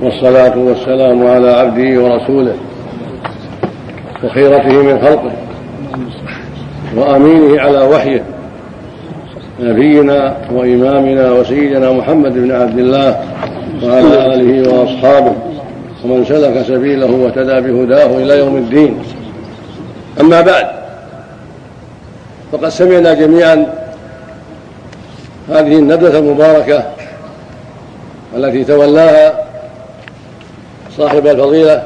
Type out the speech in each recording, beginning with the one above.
والصلاة والسلام على عبده ورسوله وخيرته من خلقه وأمينه على وحيه. نبينا وإمامنا وسيدنا محمد بن عبد الله وعلى آله وأصحابه ومن سلك سبيله واهتدى بهداه إلى يوم الدين. أما بعد فقد سمعنا جميعا هذه الندوة المباركة التي تولاها صاحب الفضيلة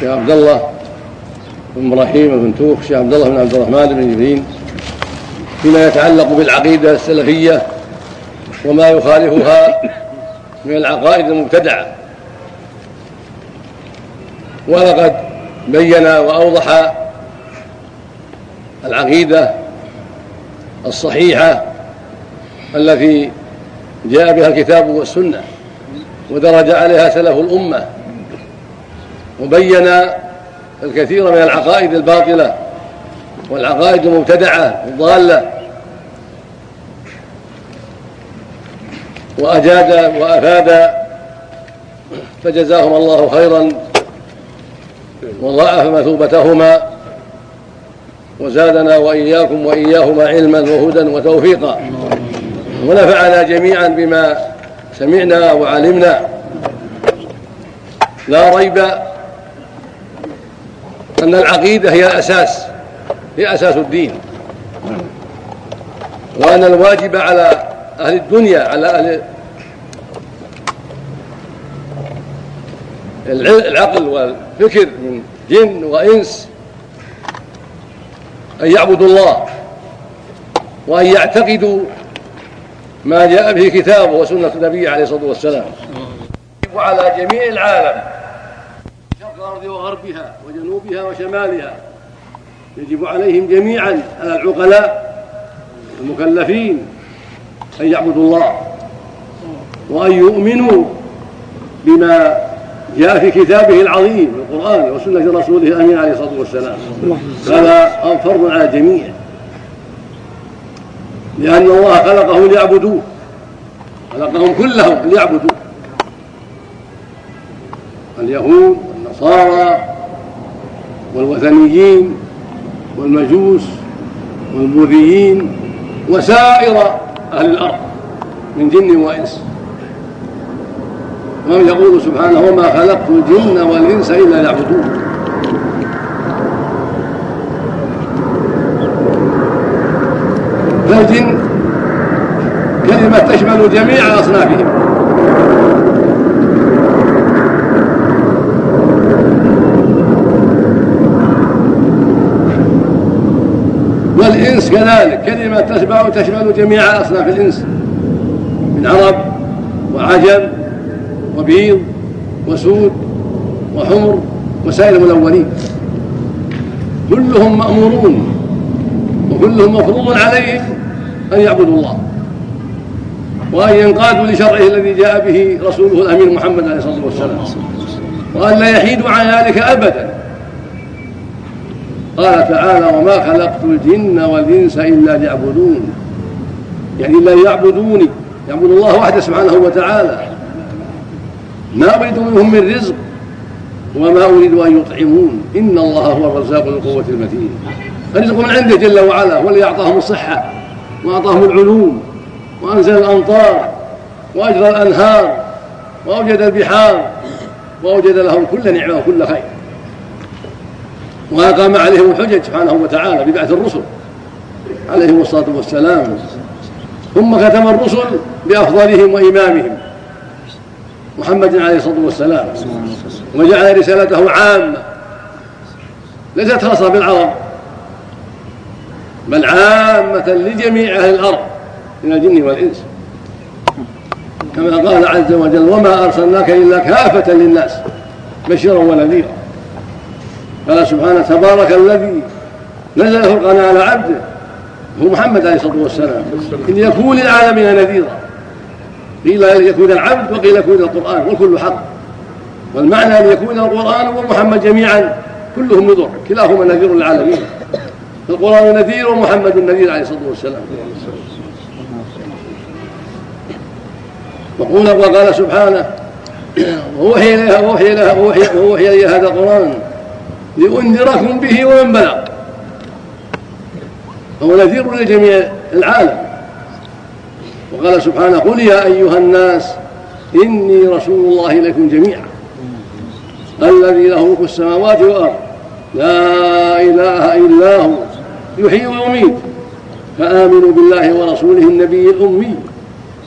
شيخ عبد الله بن إبراهيم بن توخ شيخ عبد الله بن عبد الرحمن بن جبرين فيما يتعلق بالعقيدة السلفية وما يخالفها من العقائد المبتدعة. ولقد بين وأوضح العقيدة الصحيحة التي جاء بها الكتاب والسنة. ودرج عليها سلف الأمة وبين الكثير من العقائد الباطلة والعقائد المبتدعة الضالة. وأجاد وأفاد فجزاهم الله خيرا وضاعف مثوبتهما وزادنا وإياكم وإياهما علما وهدى وتوفيقا. ونفعنا جميعا بما سمعنا وعلمنا. لا ريب أن العقيدة هي الأساس هي أساس الدين. وأن الواجب على أهل الدنيا على أهل العقل والفكر من جن وإنس أن يعبدوا الله وأن يعتقدوا ما جاء به كتابه وسنة النبي عليه الصلاة والسلام. يجب على جميع العالم. شرق الأرض وغربها وجنوبها وشمالها. يجب عليهم جميعا على العقلاء المكلفين أن يعبدوا الله. وأن يؤمنوا بما جاء في كتابه العظيم القرآن وسنة رسوله الأمين عليه الصلاة والسلام. هذا فرض على الجميع. لأن الله خلقهم ليعبدوه. خلقهم كلهم ليعبدوه. اليهود والنصارى والوثنيين والمجوس والبوذيين وسائر أهل الأرض من جن وإنس. يقول سبحانه وما خلقت الجن والإنس إلا ليعبدون. كلمة تشمل جميع أصنافهم. والإنس كذلك كلمة تشبع تشمل جميع أصناف الإنس من عرب وعجم وبيض وسود وحمر وسائر الملونين. كلهم مأمورون وكلهم مفروض عليهم أن يعبدوا الله. وأن ينقادوا لشرعه الذي جاء به رسوله الأمين محمد عليه الصلاة والسلام. وأن لا يحيدوا عن ذلك أبدا. قال تعالى وما خلقت الجن والإنس إلا ليعبدون. يعني إلا ليعبدوني. يعبد الله وحده سبحانه وتعالى. ما أريد منهم من رزق وما أريد أن يطعمون. إن الله هو الرزاق ذو القوة المتين. الرزق من عنده جل وعلا هو الذي أعطاهم الصحة وأعطاهم العلوم. وأنزل الأمطار وأجرى الأنهار وأوجد البحار وأوجد لهم كل نعمة وكل خير. وأقام عليهم الحجج سبحانه وتعالى ببعث الرسل عليهم الصلاة والسلام. ثم ختم الرسل بأفضلهم وإمامهم محمد عليه الصلاة والسلام. وجعل رسالته عامة. ليست خاصة بالعرب بل عامة لجميع أهل الأرض. من الجن والإنس. كما قال عز وجل وما أرسلناك إلا كافة للناس بشيرا ونذيرا. قال سبحانه تبارك الذي نزل الفرقان على عبده هو محمد عليه الصلاة والسلام إن يكون للعالمين نذيرا. قيل يكون العبد وقيل يكون القرآن والكل حق. والمعنى أن يكون القرآن ومحمد جميعا كلهم نذر كلاهما نذير للعالمين. القرآن نذير ومحمد نذير عليه الصلاة والسلام. وقول وقال سبحانه ووحي إليها ووحي إليها ووحي إليها هذا القرآن لأنذركم به ومن بلغ. فهو نذير لجميع العالم. وقال سبحانه قل يا أيها الناس إني رسول الله إليكم جميعا الذي له ملك السماوات والأرض لا إله إلا هو يحيي ويميت فآمنوا بالله ورسوله النبي الأمي.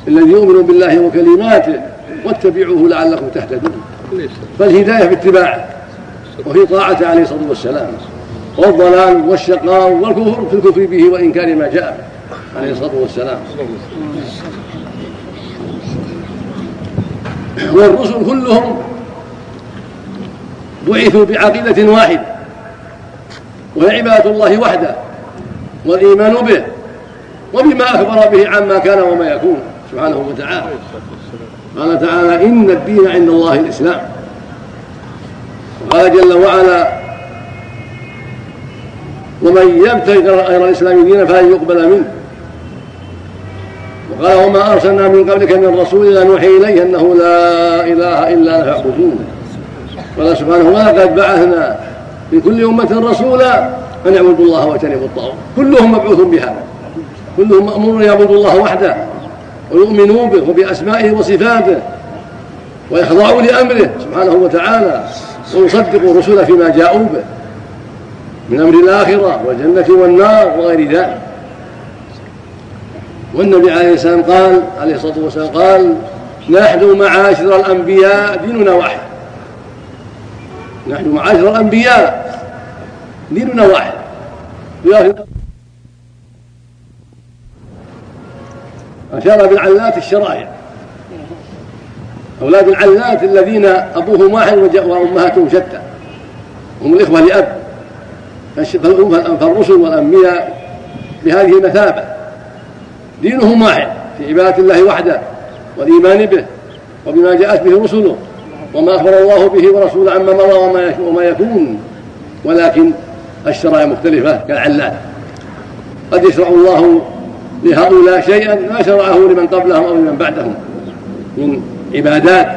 الذي يؤمن بالله وكلماته واتبعوه لعلكم تهتدون. فالهداية في اتباعه وفي طاعته عليه الصلاة والسلام والضلال والشقاء والكفر في الكفر به وإنكار ما جاء عليه الصلاة والسلام. والرسل كلهم بعثوا بعقيدة واحدة وهي عبادة الله وحده والإيمان به وبما أخبر به عما كان وما يكون. سبحانه وتعالى. قال تعالى إن الدين عند الله الإسلام. وقال جل وعلا ومن يبتغي غير الإسلام دينا فلن يقبل منه. وقال وما أرسلنا من قبلك من رسول إلا نوحي إليه أنه لا إله إلا أنا فاعبدون. قال سبحانه ولقد بعثنا في كل أمة رسولا أن يعبدوا الله واجتنبوا الطاغوت. كلهم مبعوث بهذا كلهم مأمور يعبدوا الله وحده. ويؤمنوا به وبأسمائه وصفاته ويخضعوا لأمره سبحانه وتعالى ويصدقوا الرسل فيما جاءوا به من أمر الآخرة والجنة والنار وغير ذلك. والنبي عليه السلام قال عليه الصلاة والسلام قال نحن معاشر الأنبياء ديننا واحد. نحن معاشر الأنبياء ديننا واحد. أشار بالعلات الشرائع. أولاد العلات الذين أبوهم واحد وأمهاتهم شتى. هم الإخوة لأب. فالرسل والأنبياء بهذه المثابة. دينهم واحد في عبادة الله وحده والإيمان به وبما جاءت به رسله وما أخبر الله به ورسوله عما مضى وما يكون. ولكن الشرائع مختلفة كالعلات قد يشرع الله لهؤلاء شيئا ما شرعه لمن قبلهم أو لمن بعدهم. من عبادات.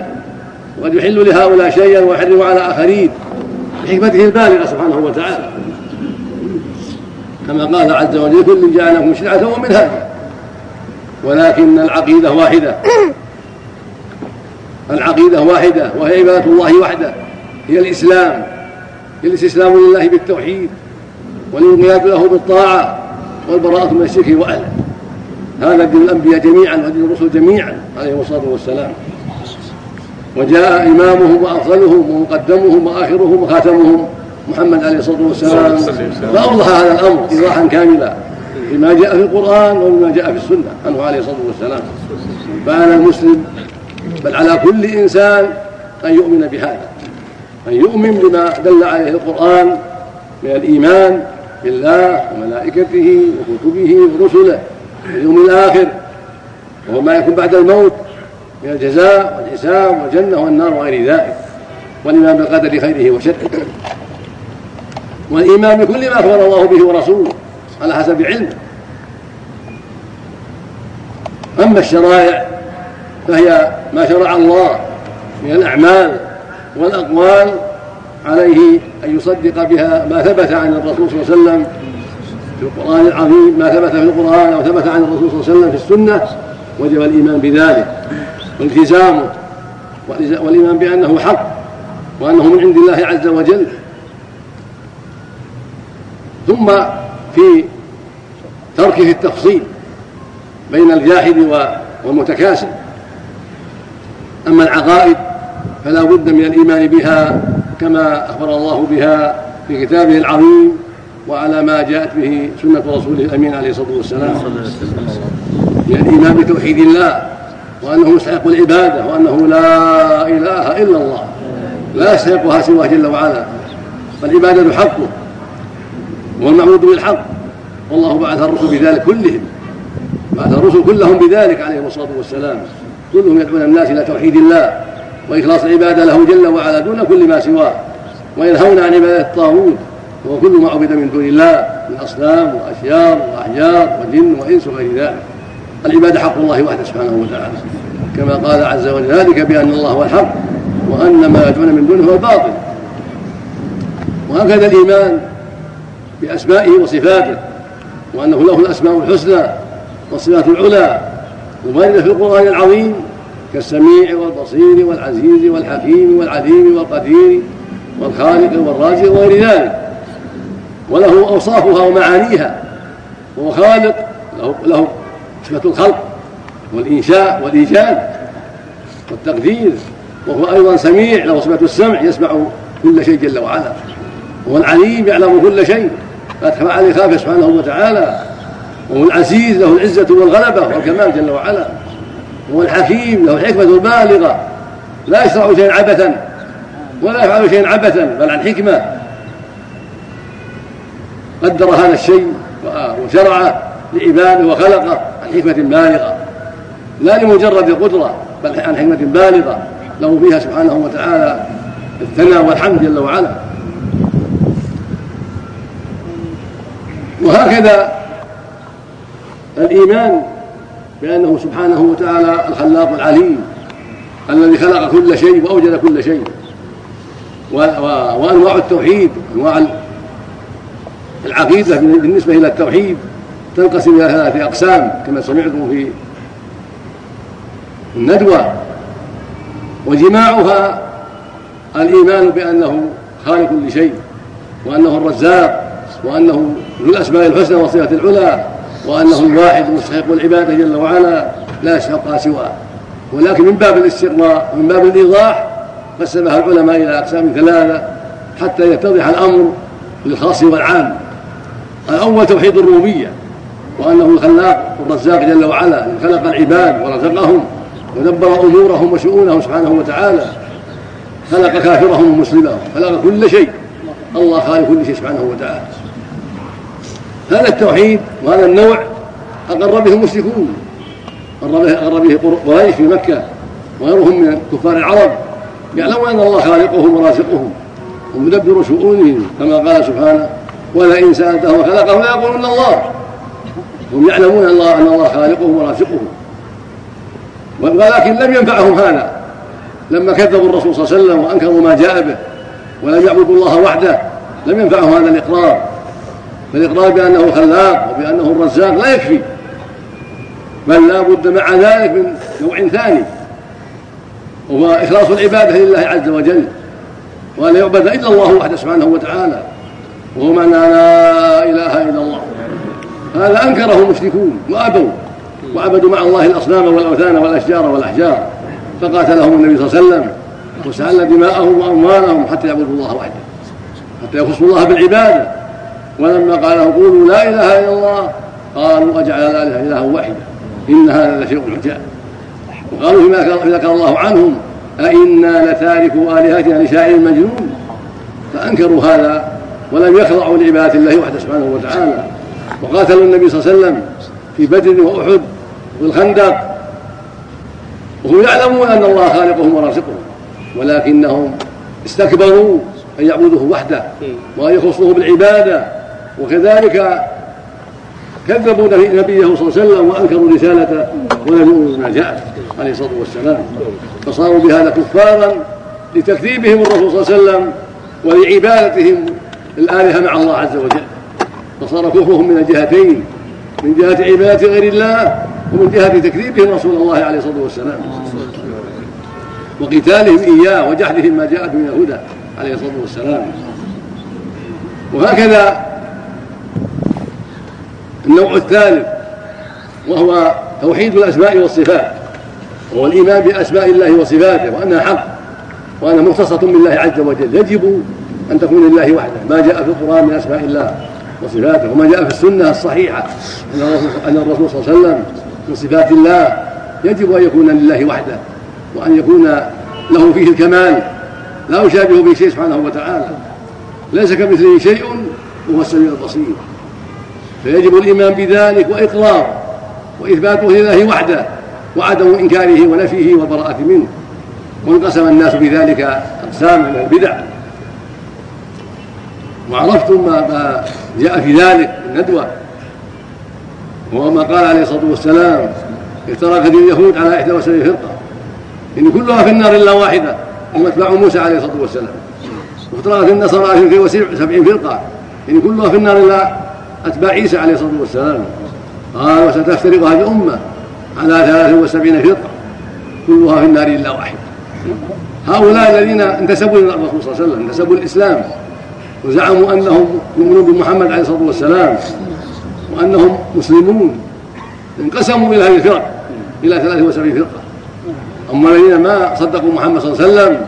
وقد يحل لهؤلاء شيئا ويحرم على آخرين. بحكمته البالغة سبحانه وتعالى. كما قال عز وجل كل جعلكم شرعة ومن هذا ولكن العقيدة واحدة. العقيدة واحدة وهي عبادة الله وحده. هي الإسلام. هي الاستسلام لله بالتوحيد. والانقياد له بالطاعة. والبراءة من الشرك وأهله. هذا دين الأنبياء جميعا ودين الرسل جميعا عليهم الصلاة والسلام. وجاء إمامهم وأفضلهم ومقدمهم وآخرهم وخاتمهم محمد عليه الصلاة والسلام. فأوضح هذا الأمر إيضاحا كاملا بما جاء في القرآن وبما جاء في السنة عنه عليه الصلاة والسلام. فعلى المسلم بل على كل إنسان أن يؤمن بهذا أن يؤمن بما دل عليه القرآن من الإيمان بالله وملائكته وكتبه ورسله. واليوم الآخر وهو ما يكون بعد الموت من الجزاء والحساب والجنة والنار وغير ذلك. والإيمان بالقدر خيره وشره. والإيمان بكل ما أخبر الله به ورسوله على حسب علمه أما الشرائع فهي ما شرع الله من الأعمال والأقوال عليه أن يصدق بها ما ثبت عن الرسول صلى الله عليه وسلم في القرآن العظيم ما ثبت في القرآن أو ثبت عن الرسول صلى الله عليه وسلم في السنة وجب الإيمان بذلك. والتزامه والإيمان بأنه حق وأنه من عند الله عز وجل. ثم في تركه التفصيل بين الجاحد والمتكاسل. أما العقائد فلا بد من الإيمان بها كما أخبر الله بها في كتابه العظيم. وعلى ما جاءت به سنة رسوله الأمين عليه الصلاة والسلام. من الإيمان بتوحيد الله وأنه مستحق العبادة وأنه لا إله إلا الله. لا يستحقها سواه جل وعلا. فالعبادة حقه والمعبود بالحق. والله بعث الرسل بذلك كلهم. بعث الرسل كلهم بذلك عليهم الصلاة والسلام. كلهم يدعون الناس إلى توحيد الله وإخلاص العبادة له جل وعلا دون كل ما سواه. وينهون عن عبادة الطاغوت. وهو كل ما عبد من دون الله من أصنام واشجار وأحجار وجن وإنس وغير ذلك. العبادة حق الله وحده سبحانه وتعالى. كما قال عز وجل ذلك بأن الله هو الحق وأن ما يدعون من دونه هو الباطل. وهكذا الإيمان بأسمائه وصفاته وأنه له الأسماء الحسنى والصفات العلى الواردة في القرآن العظيم كالسميع والبصير والعزيز والحكيم والعليم والقدير والخالق والرازق وغير ذلك. وله أوصافها ومعانيها وهو خالق له, له صفة الخلق والإنشاء والإيجاد والتقدير وهو أيضا سميع له صفة السمع يسمع كل شيء جل وعلا وهو العليم يعلم كل شيء لا تخفى عليه خافه سبحانه وتعالى وهو العزيز له العزة والغلبة والكمال جل وعلا وهو الحكيم له الحكمة البالغة لا يشرع شيئا عبثا ولا يفعل شيئا عبثا بل عن حكمة. قدر هذا الشيء وشرعه لعباده وخلقه عن حكمة بالغة. لا لمجرد القدرة بل عن حكمة بالغة. له فيها سبحانه وتعالى الثناء والحمد جل وعلا. وهكذا الإيمان بأنه سبحانه وتعالى الخلاق العليم الذي خلق كل شيء وأوجد كل شيء. وأنواع التوحيد أنواع العقيدة بالنسبة إلى التوحيد تنقسم إلى ثلاثة أقسام كما سمعتم في الندوة. وجماعها الإيمان بأنه خالق كل شيء وأنه الرزاق وأنه ذو الأسماء الحسنى والصفات العلى وأنه الواحد المستحق العبادة جل وعلا لا يستحق سواه. ولكن من باب الاستقراء ومن باب الإيضاح قسمها العلماء إلى أقسام ثلاثة حتى يتضح الأمر للخاص والعام. الأول توحيد الربوبية وأنه الخلاق الرزاق جل وعلا خلق العباد ورزقهم ودبر أمورهم وشؤونهم سبحانه وتعالى. خلق كافرهم ومسلمهم خلق كل شيء. الله خالق كل شيء سبحانه وتعالى. هذا التوحيد وهذا النوع أقر به المشركون. أقر به قريش في مكة وغيرهم من كفار العرب. يعلمون أن الله خالقهم ورازقهم ومدبر شؤونهم كما قال سبحانه ولئن سألتهم خلقهم ليقولون الله. هم يعلمون الله أن الله خالقهم ورازقهم. ولكن لم ينفعهم هذا. لما كذبوا الرسول صلى الله عليه وسلم وأنكروا ما جاء به ولم يعبدوا الله وحده لم ينفعهم هذا الإقرار. فالإقرار بأنه خلاق وبأنه الرزاق لا يكفي. بل لا بد مع ذلك من نوع ثاني. وهو إخلاص العبادة لله عز وجل. وأن يعبد إلا الله وحده سبحانه وتعالى. وهو معنى لا إله إلا الله. هذا أنكره المشركون وأبوا وعبدوا مع الله الأصنام والأوثان والأشجار والأحجار فقاتلهم النبي صلى الله عليه وسلم وسأل دماءهم وأموالهم حتى يعبدوا الله وحده حتى يخصوا الله بالعبادة. ولما قال قولوا لا إله إلا الله قالوا أجعل الآلهة إلها واحدا إن هذا لشيء عجاب. وقالوا فيما ذكر الله عنهم أئنا لتاركوا آلهتنا لشاعر مجنون. فأنكروا هذا ولم يخضعوا لعبادة الله وحده سبحانه وتعالى. وقاتلوا النبي صلى الله عليه وسلم في بدر وأحد والخندق. وهم يعلمون أن الله خالقهم ورازقهم ولكنهم استكبروا أن يعبدوه وحده وأن يخصوه بالعبادة. وكذلك كذبوا نبيه صلى الله عليه وسلم وأنكروا رسالته ولم يؤمنوا بما جاءت عليه الصلاة والسلام. فصاروا بهذا كفارا لتكذيبهم الرسول صلى الله عليه وسلم ولعبادتهم الآلهة مع الله عز وجل. فصار كفرهم من الجهتين من جهة عبادة غير الله ومن جهة تكذيبهم رسول الله عليه الصلاة والسلام. وقتالهم إياه وجحدهم ما جاءت من الهدى عليه الصلاة والسلام. وهكذا النوع الثالث وهو توحيد الأسماء والصفات. وهو الإيمان بأسماء الله وصفاته وأنها حق وانها مختصة بالله عز وجل. يجب أن تكون لله وحده. ما جاء في القرآن من أسماء الله وصفاته وما جاء في السنة الصحيحة أن الرسول صلى الله عليه وسلم من صفات الله يجب أن يكون لله وحده وأن يكون له فيه الكمال. لا يشابه به شيء سبحانه وتعالى. ليس كمثله شيء وهو السميع البصير. فيجب الإيمان بذلك واقراره وإثباته لله وحده وعدم إنكاره ونفيه والبراءه منه. وانقسم الناس بذلك أقسام من البدع. وعرفتم ما جاء في ذلك الندوة. وهو ما قال عليه الصلاة والسلام افترقت اليهود على 71 فرقة. إن كلها في النار إلا واحدة هم اتباع موسى عليه الصلاة والسلام. وافترقت النصارى في وسبعين فرقة. يعني كلها في النار إلا اتباع عيسى عليه الصلاة والسلام. قال وستفترق هذه الأمة على ثلاث وسبعين فرقة. كلها في النار إلا واحد هؤلاء الذين انتسبوا إلى الرسول صلى الله عليه وسلم انتسبوا الاسلام وزعموا أنهم يؤمنون بمحمد عليه الصلاة والسلام وأنهم مسلمون. انقسموا إلى هذه الفرق إلى 73 فرقة. أما الذين ما صدقوا محمد صلى الله عليه وسلم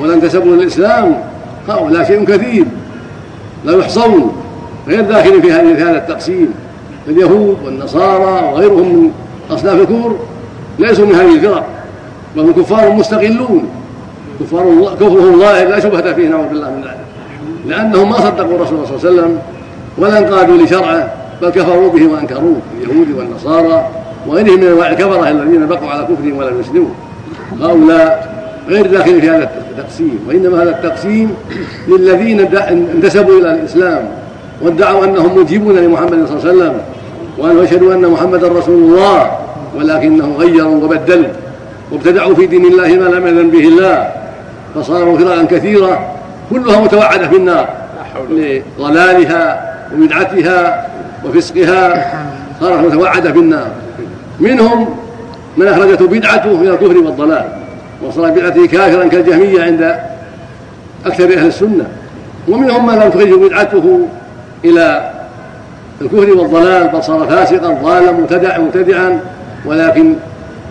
ولا انتسبوا للاسلام هؤلاء شيء كثير. لا يحصون غير داخل في هذا التقسيم. اليهود والنصارى وغيرهم من أصناف الكفر ليسوا من هذه الفرق بل هم كفار مستقلون. كفار كفرهم ظاهر لا شبهة فيه نعوذ بالله من ذلك. لأنهم ما صدقوا الرسول صلى الله عليه وسلم ولا انقادوا لشرعه بل كفروا به وأنكروه اليهود والنصارى وغيرهم من أنواع الكفرة الذين بقوا على كفرهم ولم يسلموا. هؤلاء غير داخلين في هذا التقسيم وإنما هذا التقسيم للذين انتسبوا إلى الإسلام وادعوا أنهم مجيبون لمحمد صلى الله عليه وسلم وان يشهدوا أن محمدا رسول الله ولكنهم غيروا وبدلوا وابتدعوا في دين الله ما لم يأذن به الله فصاروا فرقا كثيرة كلها متوعدة في النار. لضلالها وبدعتها وفسقها. صارت متوعدة في النار. منهم من أخرجته بدعته إلى الكفر والضلال وصار بدعته كافرا كالجهمية عند أكثر أهل السنة. ومنهم من لم تخرجه بدعته إلى الكفر والضلال بل صار فاسقا ضالا مبتدعا مبتدعا ولكن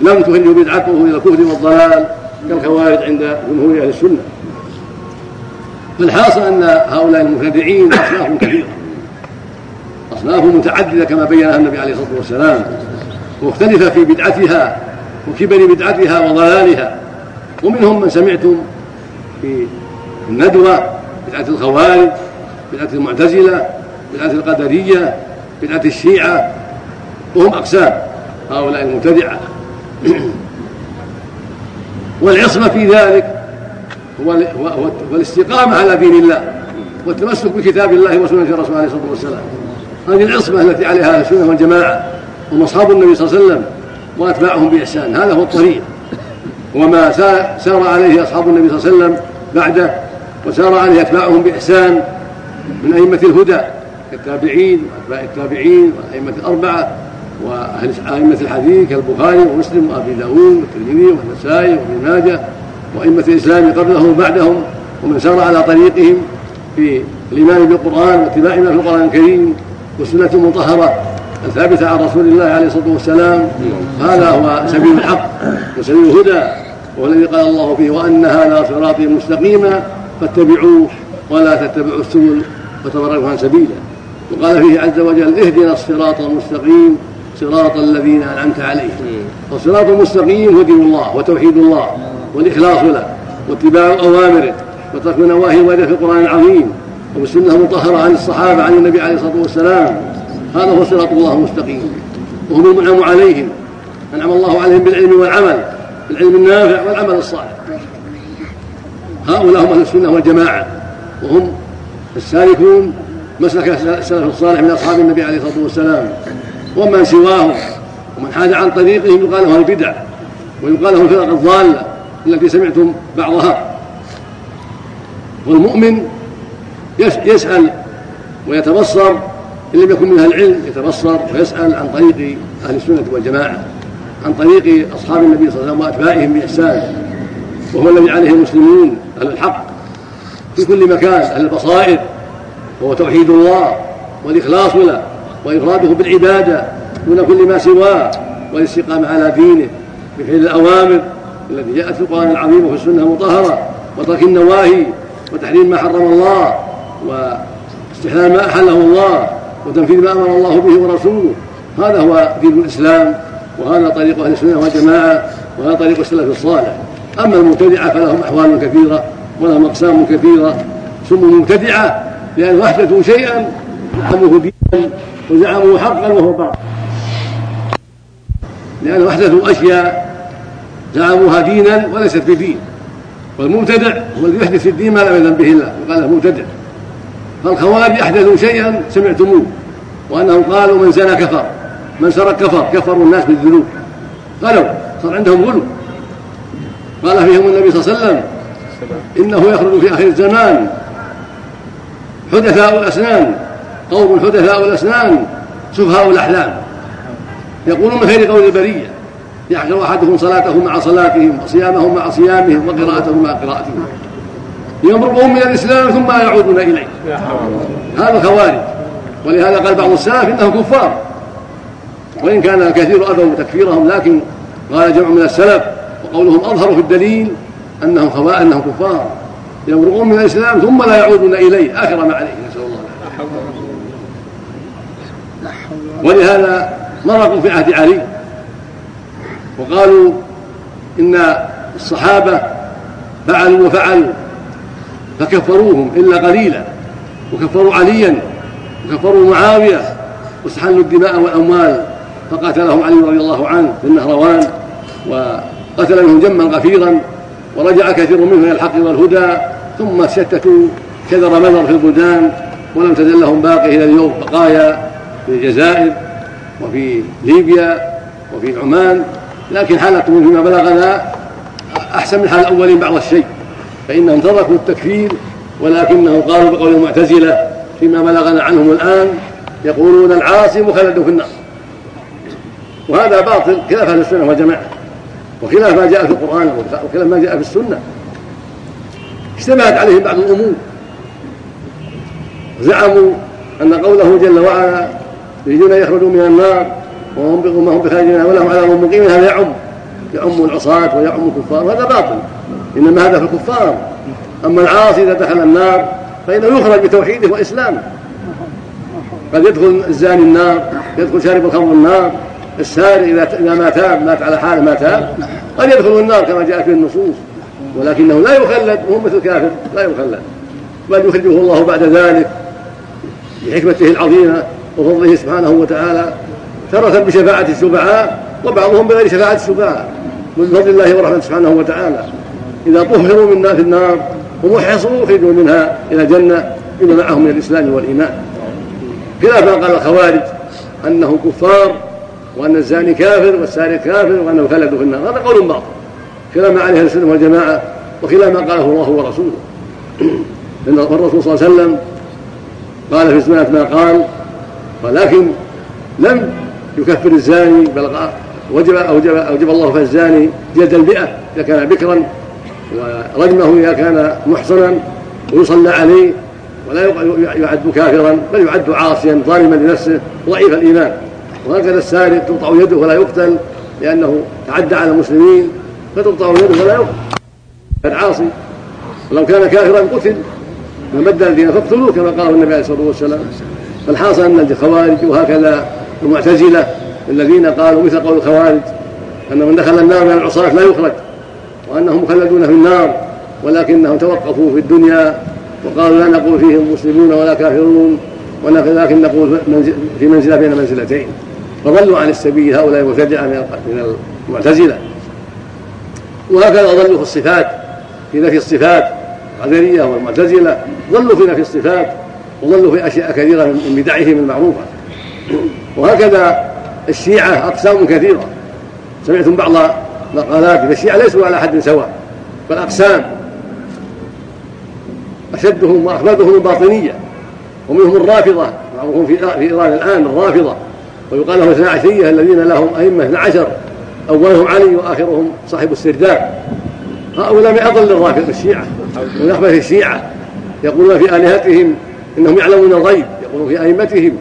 لم تخرجه بدعته إلى الكفر والضلال كالخوارج عند جمهور أهل السنة. فالحاصل أن هؤلاء المبتدعين اصناف كثيره اصناف متعددة كما بينها النبي عليه الصلاة والسلام مختلفة في بدعتها وكبر بدعتها وضلالها. ومنهم من سمعتم في الندوة بدعة الخوارج بدعة المعتزلة بدعة القدرية بدعة الشيعة. وهم أقسام هؤلاء المبتدعة. والعصمة في ذلك هو الاستقامة على دين الله والتمسك بكتاب الله وسنة الرسول عليه الصلاة والسلام. هذه العصمة التي عليها السنة والجماعة هم أصحاب النبي صلى الله عليه وسلم وأتباعهم بإحسان. هذا هو الطريق. وما سار عليه أصحاب النبي صلى الله عليه وسلم بعده وسار عليه أتباعهم بإحسان من أئمة الهدى كالتابعين وأتباع التابعين والأئمة الأربعة وأهل أئمة الحديث كالبخاري ومسلم وأبي داود والترمذي والنسائي وابن ماجه وأئمة الإسلام قبلهم وبعدهم ومن سار على طريقهم في الإيمان بالقرآن واتباع ما في القرآن الكريم والسنة المطهرة الثابتة عن رسول الله عليه الصلاة والسلام. هذا هو سبيل الحق وسبيل الهدى وهو الذي قال الله فيه وأن هذا صراطي مستقيما فاتبعوه ولا تتبعوا السبل فتفرقوا عن سبيله. وقال فيه عز وجل اهدنا الصراط المستقيم صراط الذين أنعمت عليهم. فالصراط المستقيم هو دين الله وتوحيد الله. والإخلاص له واتباع اوامره وترك نواهي ورد في القرآن العظيم وبالسنه المطهره عن الصحابة عن النبي عليه الصلاة والسلام. هذا هو صراط الله المستقيم. وهم المنعم عليهم أنعم الله عليهم بالعلم والعمل بالعلم النافع والعمل الصالح. هؤلاء هم أهل السنة والجماعة وهم السالكون مسلك السلف الصالح من أصحاب النبي عليه الصلاة والسلام. ومن سواهم ومن حاد عن طريقهم يقال له البدع ويقال له الفرق الضالة. التي سمعتم بعضها. والمؤمن يسأل ويتبصر إن لم يكن من أهل العلم يتبصر ويسأل عن طريق أهل السنة والجماعة عن طريق أصحاب النبي صلى الله عليه وسلم وأتباعهم بإحسان وهو الذي عليه المسلمون أهل الحق في كل مكان أهل البصائر وهو توحيد الله والإخلاص له وإفراده بالعبادة دون كل ما سواه والاستقامة على دينه بفعل الأوامر التي جاءت في القرآن العظيم وفي السنة المطهرة وترك النواهي وتحريم ما حرم الله واستحلال ما أحله الله وتنفيذ ما أمر الله به ورسوله. هذا هو دين الإسلام وهذا طريق أهل السنة والجماعة وهذا طريق السلف الصالح. أما المبتدعة فلهم أحوال كثيرة ولهم أقسام كثيرة. سموا مبتدعة لأن أحدثوا شيئا زعموه دينا وزعموا حقا وهو باطل. لأن أحدثوا أشياء زعموها دينا وليست بدين والمبتدع هو الذي يحدث في الدين ما لم يذن به الله؟ وقال مبتدع. فالخوارج أحدثوا شيئا سمعتموه وأنهم قالوا من زنى كفر من سرق كفر كفروا الناس بالذنوب. قالوا صار عندهم غلو قال فيهم النبي صلى الله عليه وسلم إنه يخرج في آخر الزمان. حدثاء الأسنان قوم حدثاء الأسنان سفهاء الأحلام. يقولون من خير قول البرية. يحشر أحدهم صلاته مع صلاتهم وصيامهم مع صيامهم وقراءتهم مع قراءتهم. يمرقهم من الإسلام ثم لا يعودون إليه. هذا خوارج. ولهذا قال بعض السلف إنهم كفار. وإن كان الكثير أبوا تكفيرهم لكن قال جمع من السلف وقولهم أظهر في الدليل أنهم خواء أنهم كفار. يمرقون من الإسلام ثم لا يعودون إليه. آخر ما عليه نسأل الله ولهذا مرقوا في عهد علي. وقالوا إن الصحابة فعلوا وفعلوا فكفروهم إلا قليلا وكفروا عليا وكفروا معاوية واستحلوا الدماء والأموال فقاتلهم علي رضي الله عنه في النهروان وقتل منهم جما غفيرا ورجع كثير منهم إلى الحق والهدى ثم شتتوا كدر مدر في البلدان ولم تزل لهم باقي إلى اليوم بقايا في الجزائر وفي ليبيا وفي عمان لكن حالتهم فيما بلغنا أحسن من حال الأولين بعض الشيء فإنهم تركوا التكفير ولكنهم قالوا بقول المعتزلة فيما بلغنا عنهم الآن يقولون العاصي مخلد في النار. وهذا باطل خلاف أهل السنة والجماعة وخلاف ما جاء في القرآن وخلاف ما جاء في السنة. اشتبهت عليهم بعض الأمور. زعموا أن قوله جل وعلا يريدون أن يخرجوا من النار وهم هم بخارجين ولهم عذاب مقيم هذا يعم. يعم العصاة ويعم الكفار وهذا باطل. إنما هذا في الكفار. أما العاصي إذا دخل النار فإنه يخرج بتوحيده واسلامه قد يدخل الزاني النار يدخل شارب الخمر النار السارق إذا ما تاب مات على حاله ما تاب قد يدخل النار كما جاء في النصوص. ولكنه لا يخلد وهو مثل الكافر لا يخلد. بل يخرجه الله بعد ذلك بحكمته العظيمة وفضله سبحانه وتعالى. ترة بشفاعة الشفعاء وبعضهم بغير شفاعة الشفعاء من فضل الله ورحمته سبحانه وتعالى. إذا طهروا من في النار ومحصوا خرجوا منها إلى الجنة بما معهم من الإسلام والإيمان. خلاف ما قال الخوارج أنه كفار وأن الزاني كافر والسارق كافر وأنه خلد في النار. هذا قول باطل. خلاف ما عليه السنة والجماعة وخلاف ما قاله الله ورسوله. لأن الرسول صلى الله عليه وسلم قال في سنة ما قال ولكن لم يكفر الزاني بل وجب أوجب, أوجب الله في الزاني جلد المئة إذا كان بكرا ورجمه إذا كان محصنا ويصلى عليه ولا يعد كافرا بل يعد عاصيا ظالما لنفسه ضعيف الإيمان. وهكذا السارق تقطع يده ولا يقتل لأنه تعدى على المسلمين فتقطع يده ولا يقتل. العاصي ولو كان كافرا قتل من بدل الدين فاقتلوه كما قال النبي عليه الصلاة والسلام. فالحاصل أن الخوارج وهكذا المعتزلة الذين قالوا مثل قول الخوارج ان من دخل النار من العصاة لا يخرج وأنهم مخلدون في النار ولكنهم توقفوا في الدنيا وقالوا لا نقول فيهم مسلمون ولا كافرون ولكن نقول في منزلة بين منزلتين. فضلوا عن السبيل هؤلاء المبتدعة من المعتزلة. وهكذا ضلوا في الصفات في نفي الصفات القدرية والمعتزلة ضلوا في نفي الصفات وضلوا في أشياء كثيرة من بدعهم المعروفة. وهكذا الشيعة أقسام كثيرة. سمعتم بعض مقالات الشيعة ليسوا على حد سواء بل أقسام. أشدهم واخبثهم الباطنية ومنهم الرافضة معروفون في إيران الآن الرافضة. ويقال لهم اثنا عشريه الذين لهم أئمة اثنا عشر أولهم علي وآخرهم صاحب السرداب هؤلاء من أضل الرافضة الشيعة. ومن اخبث الشيعة. يقولون في آلهتهم إنهم يعلمون الغيب يقولون في أئمتهم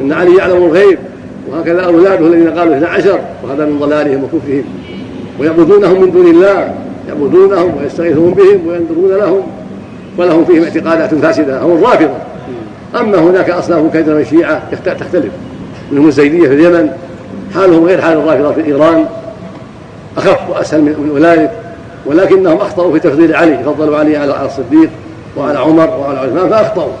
إن علي يعلم الغيب وهكذا أولاده الذين قالوا اثنا عشر وهذا من ضلالهم وكفرهم. ويعبدونهم من دون الله يعبدونهم ويستغيثون بهم وينذرون لهم ولهم فيهم اعتقادات فاسدة هم الرافضة. أما هناك أصناف كثيره من الشيعه تختلف. منهم الزيديه في اليمن حالهم غير حال الرافضة في ايران أخف وأسهل من أولئك. ولكنهم أخطأوا في تفضيل علي فضلوا علي على الصديق وعلى عمر وعلى عثمان فأخطأوا.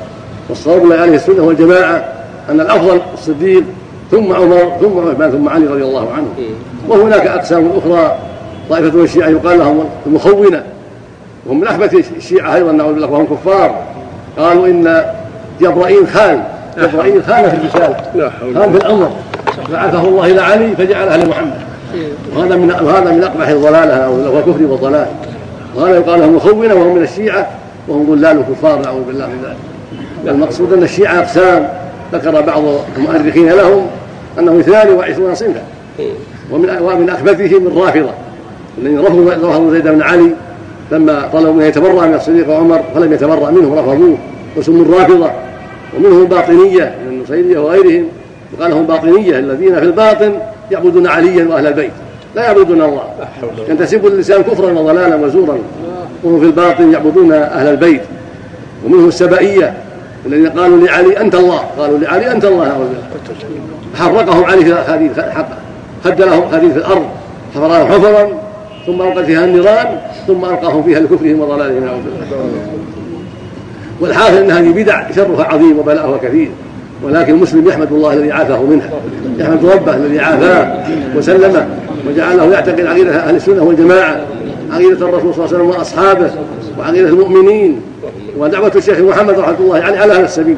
والصواب عليه السنة والجماعة أن الأفضل الصديق ثم عمر ثم عثمان ثم علي رضي الله عنه. وهناك أقسام أخرى طائفة من الشيعة يقال لهم المخونة. وهم من أحبة الشيعة أيضا نعوذ بالله وهم كفار. قالوا إن جبرائيل خان جبرائيل خان في الرسالة خان في الأمر. بعثه الله إلى علي فجعله لمحمد وهذا من وهذا من أقبح الضلالة وكفر وضلال وهذا يقال لهم مخونة وهم من الشيعة وهم ضلال كفار نعوذ بالله من ذلك. المقصود أن الشيعة أقسام. ذكر بعض المؤرخين لهم أنه 22 صنفا. ومن ومن أخبثهم الرافضة الذين رفضوا رفضوا زيد بن علي لما طلبوا منه يتبرأ من الصديق وعمر فلم يتبرأ منه رفضوه. وسموا الرافضة. ومنهم الباطنية من النصيرية وغيرهم. وقال لهم باطنية الذين في الباطن يعبدون عليا وأهل البيت. لا يعبدون الله. ينتسب اللسان كفرا وضلالا وزورا. وهم في الباطن يعبدون أهل البيت. ومنهم السبائية. الذين قالوا لعلي أنت الله. قالوا لعلي أنت الله نعوذ بالله حرقهم علي في الأخاديد خد لهم في الأرض. حفرها حفرا ثم ألقى فيها النيران ثم ألقاهم فيها لكفرهم وضلالهم نعوذ بالله والحاصل أن هذه بدع شرها عظيم وبلاؤها كثير. ولكن المسلم يحمد الله الذي عافاه منها. يحمد ربه الذي عافاه وسلمه وجعله يعتقد عقيدة أهل السنة والجماعة عقيدة الرسول صلى الله عليه وسلم وعقيدة المؤمنين ودعوة الشيخ محمد رحمة الله يعني على هذا السبيل.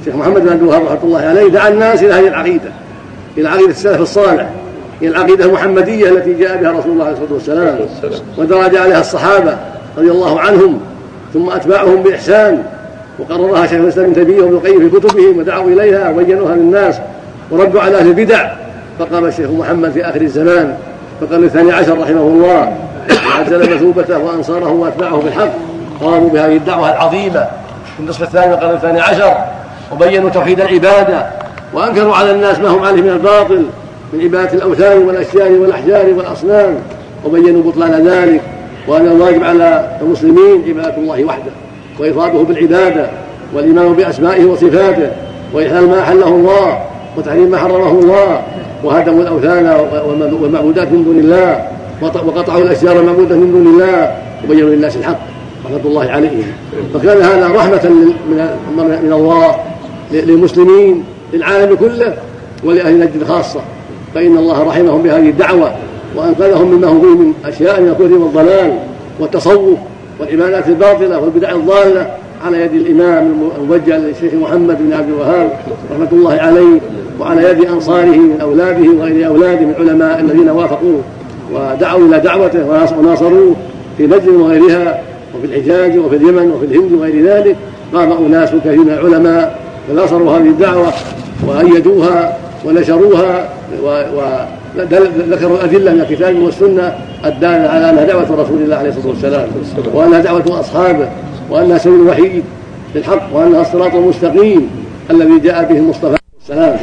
الشيخ محمد بن عبد الوهاب رحمة الله عليه دعا الناس إلى هذه العقيدة إلى عقيدة السلف الصالح إلى العقيدة المحمدية التي جاء بها رسول الله عليه الصلاة والسلام ودرج عليها الصحابة رضي الله عنهم ثم أتباعهم بإحسان وقررها شيخ الإسلام ابن تيمية وابن القيم في كتبهم ودعوا إليها وبينوها للناس وردوا على أهل البدع فقام الشيخ محمد في آخر الزمان فقال الثاني عشر رحمه الله وعزل مثوبته وأنصاره وأتباعه بالحق. قاموا بهذه الدعوة العظيمة في النصف الثاني من القرن الثاني عشر وبينوا توحيد العبادة وأنكروا على الناس ما هم عليه من الباطل من عبادة الأوثان والأشجار والأحجار والأصنام وبينوا بطلان ذلك وأن الواجب على المسلمين عبادة الله وحده وإفراده بالعبادة والإيمان بأسمائه وصفاته وإحلال ما أحله الله وتحريم ما حرمه الله وهدموا الأوثان والمعبودات من دون الله. وقطعوا الأشجار المعبودة من دون الله وبينوا للناس الحق رحمة الله عليهم. فكان هذا رحمة من الله للمسلمين للعالم كله ولأهل نجد خاصة فإن الله رحمهم بهذه الدعوة وأنقذهم مما هم فيه من أشياء من الكفر والضلال والتصوف والعبادات الباطلة والبدع الضالة على يد الإمام الموجه للشيخ محمد بن عبد الوهاب رحمة الله عليه وعلى يد أنصاره من أولاده وغير أولاده من العلماء الذين وافقوه. ودعوا إلى دعوته وناصروه في نجد وغيرها وفي الحجاز وفي اليمن وفي الهند وغير ذلك. قام أناس كثير من العلماء فناصروا هذه الدعوة وأيدوها ونشروها وذكروا الأدلة من الكتاب والسنة الدالة على أنها دعوة رسول الله عليه الصلاة والسلام وأنها دعوة أصحابه وأنها سبيل الوحيد للحق وأنها الصراط المستقيم الذي جاء به المصطفى السلام.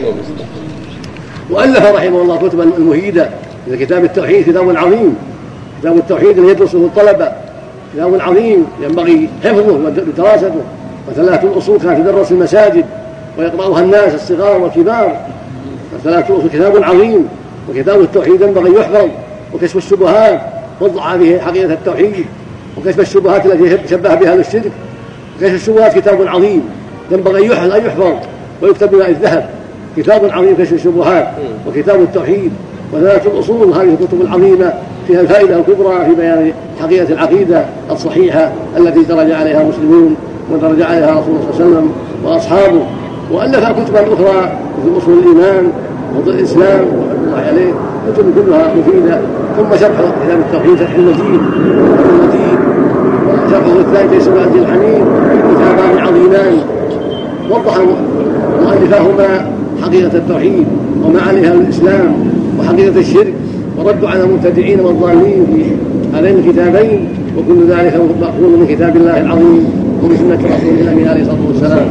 وألف رحمه الله كتبا المهيدة مثل كتاب التوحيد كتاب عظيم كتاب التوحيد الذي يدرسه الطلبة كتاب عظيم ينبغي حفظه ودراسته وثلاثة الأصول كانت تدرس في المساجد ويقرأها الناس الصغار والكبار. ثلاثة الأصول كتاب عظيم وكتاب التوحيد ينبغي يحفظ وكشف الشبهات وضع به حقيقة التوحيد وكشف الشبهات التي شبه بها الشرك وكشف الشبهات كتاب عظيم. ينبغي أن يحفظ ويكتب بماء الذهب. كتاب عظيم كشف الشبهات وكتاب التوحيد. وثلاثة الأصول هذه الكتب العظيمة فيها الفائدة الكبرى في بيان حقيقة العقيدة الصحيحة التي درج عليها المسلمون ودرج عليها رسول الله صلى الله عليه وسلم وأصحابه. وألف كتبا أخرى مثل أصول الإيمان وضوء الإسلام رحمة الله عليه. كتب كلها مفيدة. ثم شرح كتاب التوحيد شرح المجيد المجيد. وشرحه الثاني تيسير العزيز الحميد. كتابان عظيمان. وضح مؤلفاهما حقيقة التوحيد وما عليها الإسلام. وحقيقة الشرك وردوا على المبتدعين والضالين في هذين الكتابين وكل ذلك مأخوذ من كتاب الله العظيم ومن سنة رسول الله عليه الصلاة والسلام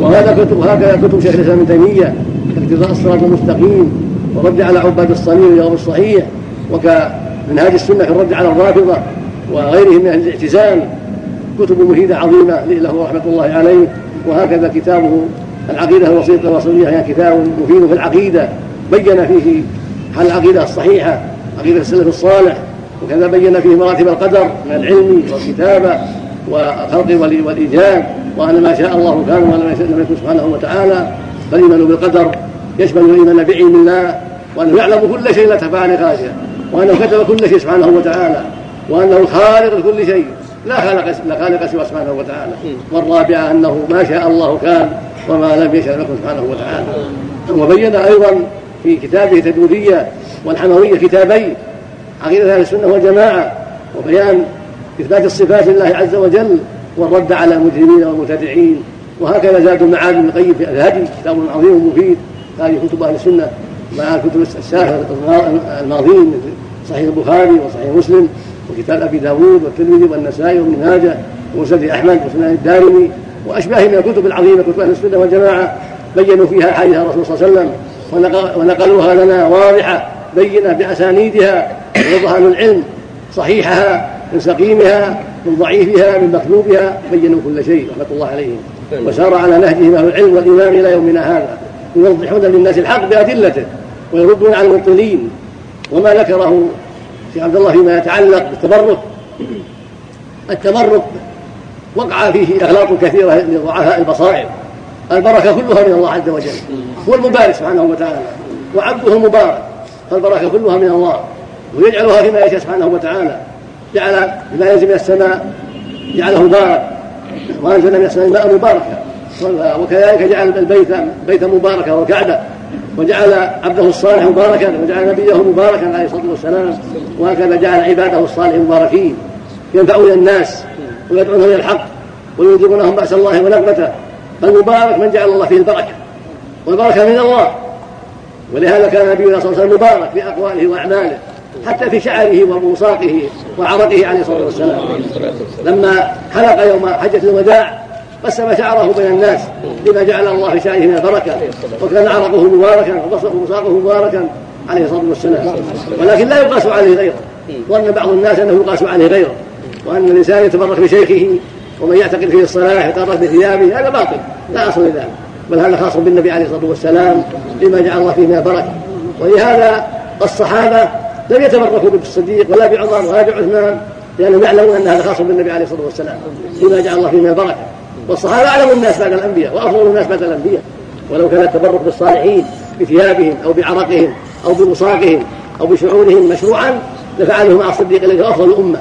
وهذا كتب وهكذا كتب شيخ الإسلام ابن تيمية اقتضاء الصراط المستقيم ورد على عباد الصليب اليوم الصحيح وكمنهاج السنة في الرد على الرافضة وغيرهم من أهل الاعتزال. كتب مفيدة عظيمة له رحمة الله عليه وهكذا كتابه العقيدة الوسيطة الوصولية هي كتاب مفيد في العقيدة بين فيه حل العقيدة الصحيحة عقيدة السلف الصالح؟ وكذا بين فيه مراتب القدر من العلم والكتابة والخلق والإيجاد وأن ما شاء الله كان وما لم يكن سبحانه وتعالى فالإيمان بالقدر يشمل الإيمان بعلم الله وأنه يعلم كل شيء لا تخفى عليه وأنه كتب كل شيء سبحانه وتعالى وأنه الخالق لكل شيء لا خالق لا خالق سوى سبحانه وتعالى. والرابعة أنه ما شاء الله كان وما لم يشاء لكم سبحانه وتعالى. وبين أيضا في كتابه تدورية والحموية كتابين عقيدة أهل السنة والجماعة وبيان إثبات الصفات لله عز وجل والرد على المجرمين والمبتدعين. وهكذا زاد المعاد بن القيم في الهدي كتاب عظيم مفيد هذه كتب أهل السنة مع الكتب السافة الماضين صحيح البخاري وصحيح مسلم وكتاب أبي داود والترمذي والنسائي وابن ماجه ومسند أحمد وسنن الدارمي وأشباه من الكتب العظيمة كتب أهل السنة والجماعة بينوا فيها أحاديث الرسول صلى الله عليه وسلم. ونقلوها لنا واضحة بينة بأسانيدها ووضح العلم صحيحها من سقيمها من ضعيفها من مكذوبها بينوا كل شيء رحمة الله عليهم. وسار على نهجهم أهل العلم والإمام إلى يومنا هذا يوضحون للناس الحق بأدلته ويردون على المبطلين. وما ذكره في عبد الله فيما يتعلق بالتبرك. التبرك وقع فيه أغلاط كثيرة لضعفاء البصائر. البركة كلها من الله عز وجل. هو المبارك سبحانه وتعالى. وعبده المبارك. فالبركة كلها من الله. ويجعلها فيما يشاء سبحانه وتعالى. جعل بما ينزل من السماء. جعله مبارك. وانزل من السماء ماء مباركا وكذلك جعل البيت بيتا مباركا والكعبه وجعل عبده الصالح مباركا. وجعل نبيه مباركا عليه الصلاة والسلام. وهكذا جعل عباده الصالحين مباركين. ينفعون الناس. ويدعونهم إلى الحق. وينذرونهم بأس الله ونقمته. فالمبارك من جعل الله فيه البركة. والبركة من الله. ولهذا كان نبينا صلى الله عليه وسلم مبارك في أقواله وأعماله حتى في شعره وموساقه وعرقه عليه الصلاة والسلام. لما حلق يوم حجة الوداع قسم شعره بين الناس لما جعل الله في شعره من البركة. وكان عرقه مباركا وموساقه مباركا عليه الصلاة والسلام. ولكن لا يقاس عليه غيره ظن بعض الناس أنه يقاس عليه غيره وأن الإنسان يتبرك بشيخه ومن يعتقد فيه الصلاه يتبرك بثيابه هذا باطل لا أصل لذلك. بل هذا خاص بالنبي عليه الصلاة والسلام لما جعل الله فيه من البركة. ولهذا الصحابة لم يتبركوا بالصديق ولا بعمر ولا بعثمان لأنهم يعلمون أن هذا خاص بالنبي عليه الصلاة والسلام لما جعل الله فيه من البركة. والصحابة أعلم الناس بعد الأنبياء وأفضل الناس بعد الأنبياء. ولو كان التبرك بالصالحين بثيابهم أو بعرقهم أو بمصاقهم أو بشعورهم مشروعا لفعله مع الصديق الذي هو أفضل الأمة.